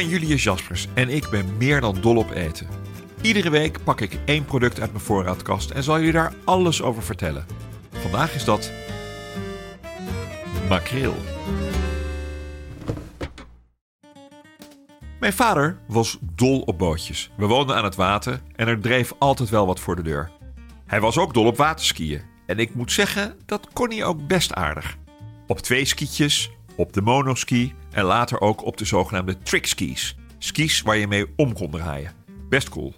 ben Julius Jaspers en ik ben meer dan dol op eten. Iedere week pak ik één product uit mijn voorraadkast en zal jullie daar alles over vertellen. Vandaag is dat makreel. Mijn vader was dol op bootjes. We woonden aan het water en er dreef altijd wel wat voor de deur. Hij was ook dol op waterskiën en ik moet zeggen, dat kon hij ook best aardig. Op twee skietjes, op de monoski en later ook op de zogenaamde trickskis. Skis waar je mee om kon draaien. Best cool.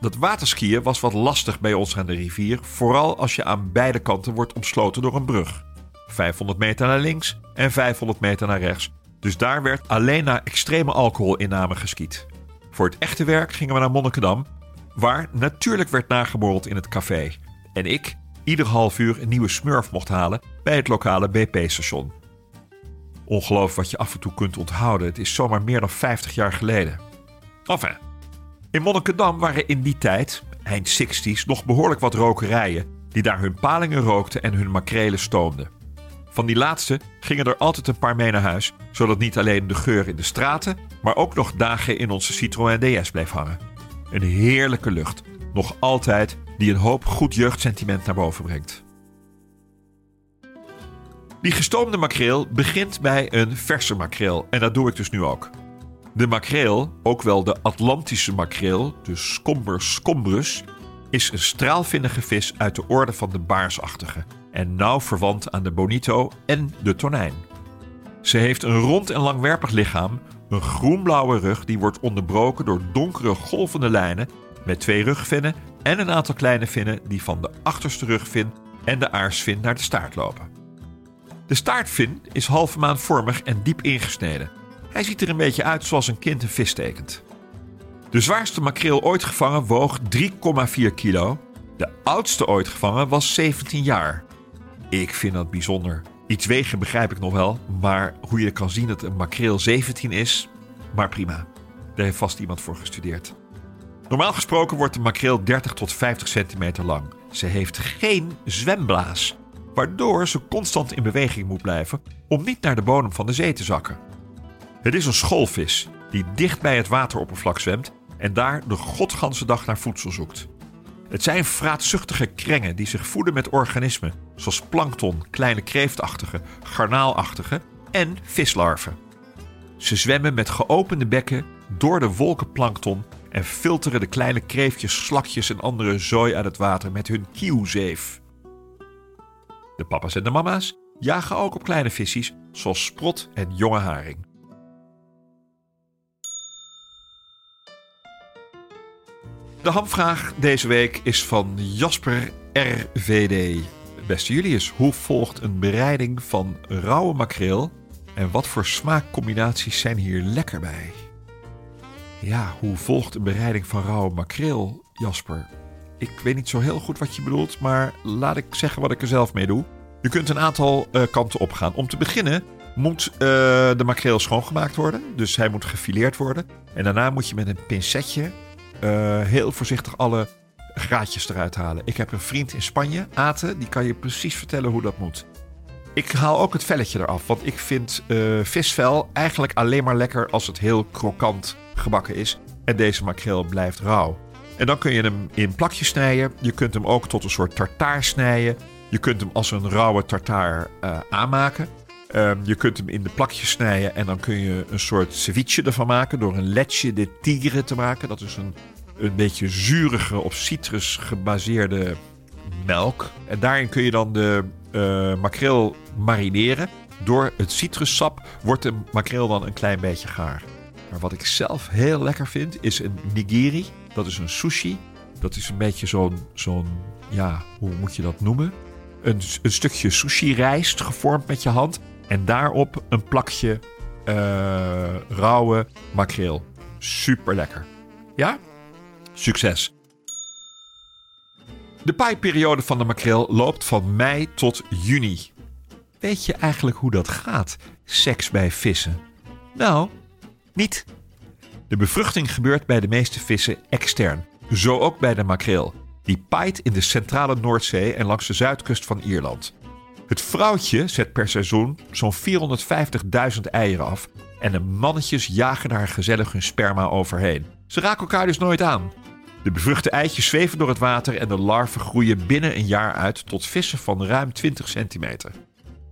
Dat waterskiën was wat lastig bij ons aan de rivier, vooral als je aan beide kanten wordt omsloten door een brug. 500 meter naar links en 500 meter naar rechts. Dus daar werd alleen na extreme alcoholinname geskiet. Voor het echte werk gingen we naar Monnikendam, waar natuurlijk werd nageborreld in het café. En ik ieder half uur een nieuwe smurf mocht halen bij het lokale BP-station. Ongelooflijk wat je af en toe kunt onthouden. Het is zomaar meer dan 50 jaar geleden. Enfin, in Monnikendam waren in die tijd, eind 60s, nog behoorlijk wat rokerijen die daar hun palingen rookten en hun makrelen stoomden. Van die laatste gingen er altijd een paar mee naar huis, zodat niet alleen de geur in de straten, maar ook nog dagen in onze Citroën DS bleef hangen. Een heerlijke lucht, nog altijd, die een hoop goed jeugdsentiment naar boven brengt. Die gestoomde makreel begint bij een verse makreel en dat doe ik dus nu ook. De makreel, ook wel de Atlantische makreel, de Scombers scombrus, is een straalvinnige vis uit de orde van de baarsachtige en nauw verwant aan de bonito en de tonijn. Ze heeft een rond en langwerpig lichaam, een groenblauwe rug die wordt onderbroken door donkere golvende lijnen met twee rugvinnen en een aantal kleine vinnen die van de achterste rugvin en de aarsvin naar de staart lopen. De staartvin is halfmaanvormig en diep ingesneden. Hij ziet er een beetje uit zoals een kind een vis tekent. De zwaarste makreel ooit gevangen woog 3,4 kilo. De oudste ooit gevangen was 17 jaar. Ik vind dat bijzonder. Iets wegen begrijp ik nog wel, maar hoe je kan zien dat een makreel 17 is, maar prima. Daar heeft vast iemand voor gestudeerd. Normaal gesproken wordt de makreel 30 tot 50 centimeter lang. Ze heeft geen zwemblaas, waardoor ze constant in beweging moet blijven om niet naar de bodem van de zee te zakken. Het is een schoolvis die dicht bij het wateroppervlak zwemt en daar de godganse dag naar voedsel zoekt. Het zijn vraatzuchtige krengen die zich voeden met organismen zoals plankton, kleine kreeftachtige, garnaalachtige en vislarven. Ze zwemmen met geopende bekken door de wolkenplankton en filteren de kleine kreeftjes, slakjes en andere zooi uit het water met hun kieuwzeef. De papa's en de mama's jagen ook op kleine visjes zoals sprot en jonge haring. De hamvraag deze week is van Jasper RVD. Beste Julius, hoe volgt een bereiding van rauwe makreel en wat voor smaakcombinaties zijn hier lekker bij? Ja, hoe volgt een bereiding van rauwe makreel, Jasper? Ik weet niet zo heel goed wat je bedoelt, maar laat ik zeggen wat ik er zelf mee doe. Je kunt een aantal uh, kanten opgaan. Om te beginnen moet uh, de makreel schoongemaakt worden. Dus hij moet gefileerd worden. En daarna moet je met een pincetje uh, heel voorzichtig alle graatjes eruit halen. Ik heb een vriend in Spanje, Aten, die kan je precies vertellen hoe dat moet. Ik haal ook het velletje eraf, want ik vind visvel eigenlijk alleen maar lekker als het heel krokant gebakken is. En deze makreel blijft rauw. En dan kun je hem in plakjes snijden. Je kunt hem ook tot een soort tartaar snijden. Je kunt hem als een rauwe tartaar uh, aanmaken. Um, je kunt hem in de plakjes snijden en dan kun je een soort ceviche ervan maken door een leche de tigre te maken. Dat is een, een beetje zurige op citrus gebaseerde melk. En daarin kun je dan de uh, makreel marineren. Door het citrussap wordt de makreel dan een klein beetje gaar. Maar wat ik zelf heel lekker vind is een nigiri. Dat is een sushi Dat is een beetje zo'n, zo'n ja, hoe moet je dat noemen? Een, een stukje sushi-rijst gevormd met je hand. En daarop een plakje uh, rauwe makreel. Super lekker. Ja? Succes! De paaiperiode van de makreel loopt van mei tot juni. Weet je eigenlijk hoe dat gaat, seks bij vissen? Nou, niet. De bevruchting gebeurt bij de meeste vissen extern, zo ook bij de makreel. Die paait in de centrale Noordzee en langs de zuidkust van Ierland. Het vrouwtje zet per seizoen zo'n 450.000 eieren af en de mannetjes jagen daar gezellig hun sperma overheen. Ze raken elkaar dus nooit aan. De bevruchte eitjes zweven door het water en de larven groeien binnen een jaar uit tot vissen van ruim 20 centimeter.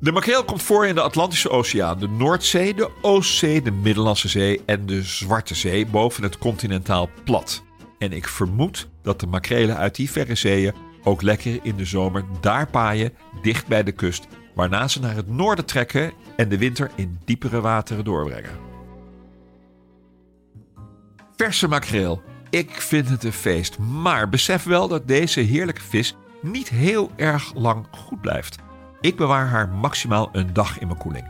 De makreel komt voor in de Atlantische Oceaan, de Noordzee, de Oostzee, de Middellandse Zee en de Zwarte Zee boven het continentaal plat. En ik vermoed dat de makrelen uit die verre zeeën ook lekker in de zomer daar paaien, dicht bij de kust, waarna ze naar het noorden trekken en de winter in diepere wateren doorbrengen. Verse makreel. Ik vind het een feest, maar besef wel dat deze heerlijke vis niet heel erg lang goed blijft. Ik bewaar haar maximaal een dag in mijn koeling.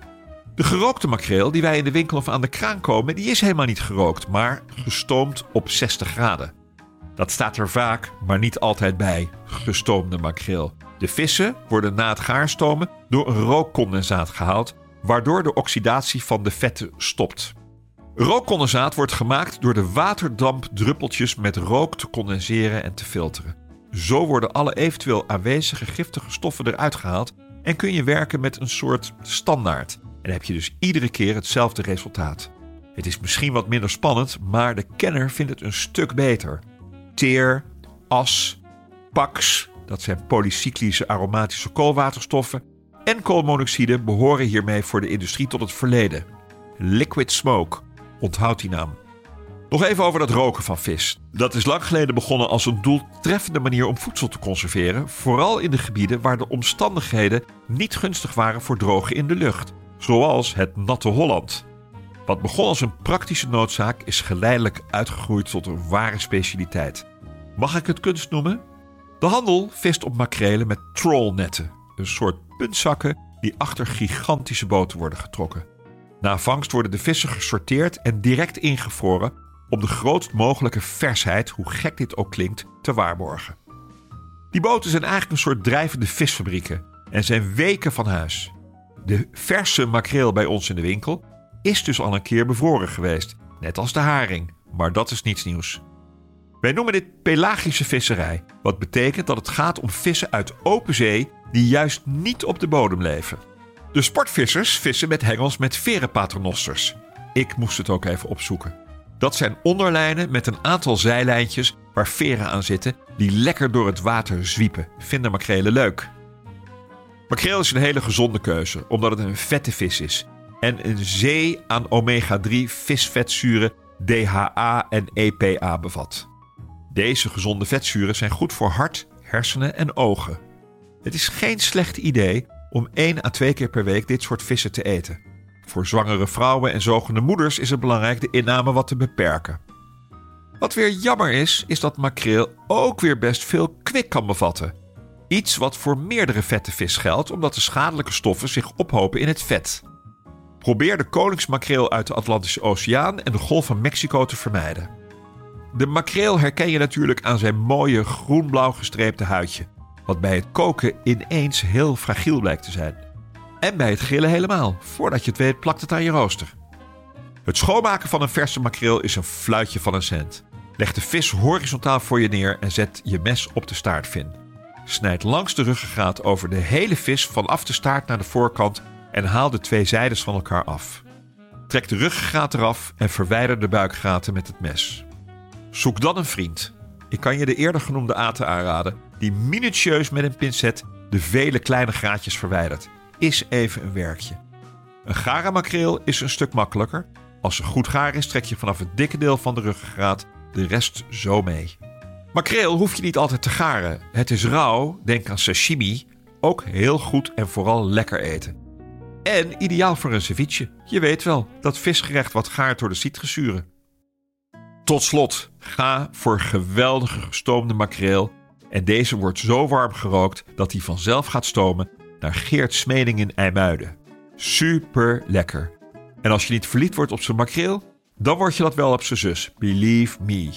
De gerookte makreel die wij in de winkel of aan de kraan komen, die is helemaal niet gerookt, maar gestoomd op 60 graden. Dat staat er vaak, maar niet altijd bij, gestoomde makreel. De vissen worden na het gaarstomen door een rookcondensaat gehaald, waardoor de oxidatie van de vetten stopt. Rookcondensaat wordt gemaakt door de waterdampdruppeltjes met rook te condenseren en te filteren. Zo worden alle eventueel aanwezige giftige stoffen eruit gehaald en kun je werken met een soort standaard. En heb je dus iedere keer hetzelfde resultaat. Het is misschien wat minder spannend, maar de kenner vindt het een stuk beter. Teer, as, pax, dat zijn polycyclische aromatische koolwaterstoffen, en koolmonoxide behoren hiermee voor de industrie tot het verleden. Liquid smoke, onthoud die naam. Nog even over dat roken van vis. Dat is lang geleden begonnen als een doeltreffende manier om voedsel te conserveren, vooral in de gebieden waar de omstandigheden niet gunstig waren voor drogen in de lucht, zoals het natte Holland. Wat begon als een praktische noodzaak is geleidelijk uitgegroeid tot een ware specialiteit. Mag ik het kunst noemen? De handel vist op makrelen met trollnetten, een soort puntzakken die achter gigantische boten worden getrokken. Na vangst worden de vissen gesorteerd en direct ingevroren om de grootst mogelijke versheid, hoe gek dit ook klinkt, te waarborgen. Die boten zijn eigenlijk een soort drijvende visfabrieken en zijn weken van huis. De verse makreel bij ons in de winkel is dus al een keer bevroren geweest, net als de haring, maar dat is niets nieuws. Wij noemen dit pelagische visserij, wat betekent dat het gaat om vissen uit open zee die juist niet op de bodem leven. De sportvissers vissen met hengels met verenpaternosters. Ik moest het ook even opzoeken. Dat zijn onderlijnen met een aantal zijlijntjes waar veren aan zitten die lekker door het water zwiepen. Vinden makrelen leuk. Makreel is een hele gezonde keuze omdat het een vette vis is en een zee aan omega-3 visvetzuren DHA en EPA bevat. Deze gezonde vetzuren zijn goed voor hart, hersenen en ogen. Het is geen slecht idee om 1 à 2 keer per week dit soort vissen te eten. Voor zwangere vrouwen en zogende moeders is het belangrijk de inname wat te beperken. Wat weer jammer is, is dat makreel ook weer best veel kwik kan bevatten. Iets wat voor meerdere vette vis geldt, omdat de schadelijke stoffen zich ophopen in het vet. Probeer de koningsmakreel uit de Atlantische Oceaan en de Golf van Mexico te vermijden. De makreel herken je natuurlijk aan zijn mooie groen-blauw gestreepte huidje, wat bij het koken ineens heel fragiel blijkt te zijn. En bij het grillen helemaal. Voordat je het weet plakt het aan je rooster. Het schoonmaken van een verse makreel is een fluitje van een cent. Leg de vis horizontaal voor je neer en zet je mes op de staartvin. Snijd langs de ruggengraat over de hele vis vanaf de staart naar de voorkant en haal de twee zijdes van elkaar af. Trek de ruggengraat eraf en verwijder de buikgaten met het mes. Zoek dan een vriend. Ik kan je de eerder genoemde aten aanraden, die minutieus met een pincet de vele kleine gaatjes verwijdert is even een werkje. Een gare makreel is een stuk makkelijker. Als ze goed gaar is, trek je vanaf het dikke deel van de ruggengraat de rest zo mee. Makreel hoef je niet altijd te garen. Het is rauw, denk aan sashimi, ook heel goed en vooral lekker eten. En ideaal voor een ceviche. Je weet wel, dat visgerecht wat gaart door de citruszuren. Tot slot, Ga voor geweldige gestoomde makreel. En deze wordt zo warm gerookt dat hij vanzelf gaat stomen naar Geert Smeding in IJmuiden. Super lekker. En als je niet verliefd wordt op zijn makreel, dan word je dat wel op zijn zus. Believe me.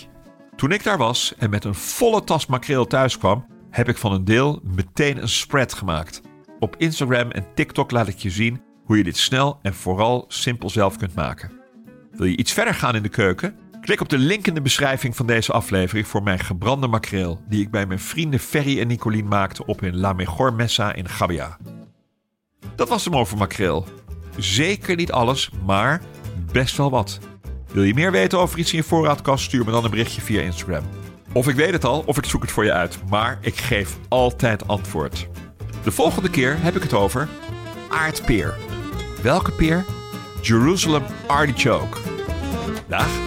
Toen ik daar was en met een volle tas makreel thuis kwam, heb ik van een deel meteen een spread gemaakt. Op Instagram en TikTok laat ik je zien hoe je dit snel en vooral simpel zelf kunt maken. Wil je iets verder gaan in de keuken? Klik op de link in de beschrijving van deze aflevering voor mijn gebrande makreel, die ik bij mijn vrienden Ferry en Nicolien maakte op hun La Mejor Messa in Gabia. Dat was hem over makreel. Zeker niet alles, maar best wel wat. Wil je meer weten over iets in je voorraadkast? Stuur me dan een berichtje via Instagram. Of ik weet het al, of ik zoek het voor je uit. Maar ik geef altijd antwoord. De volgende keer heb ik het over aardpeer. Welke peer? Jerusalem artichoke. Dag.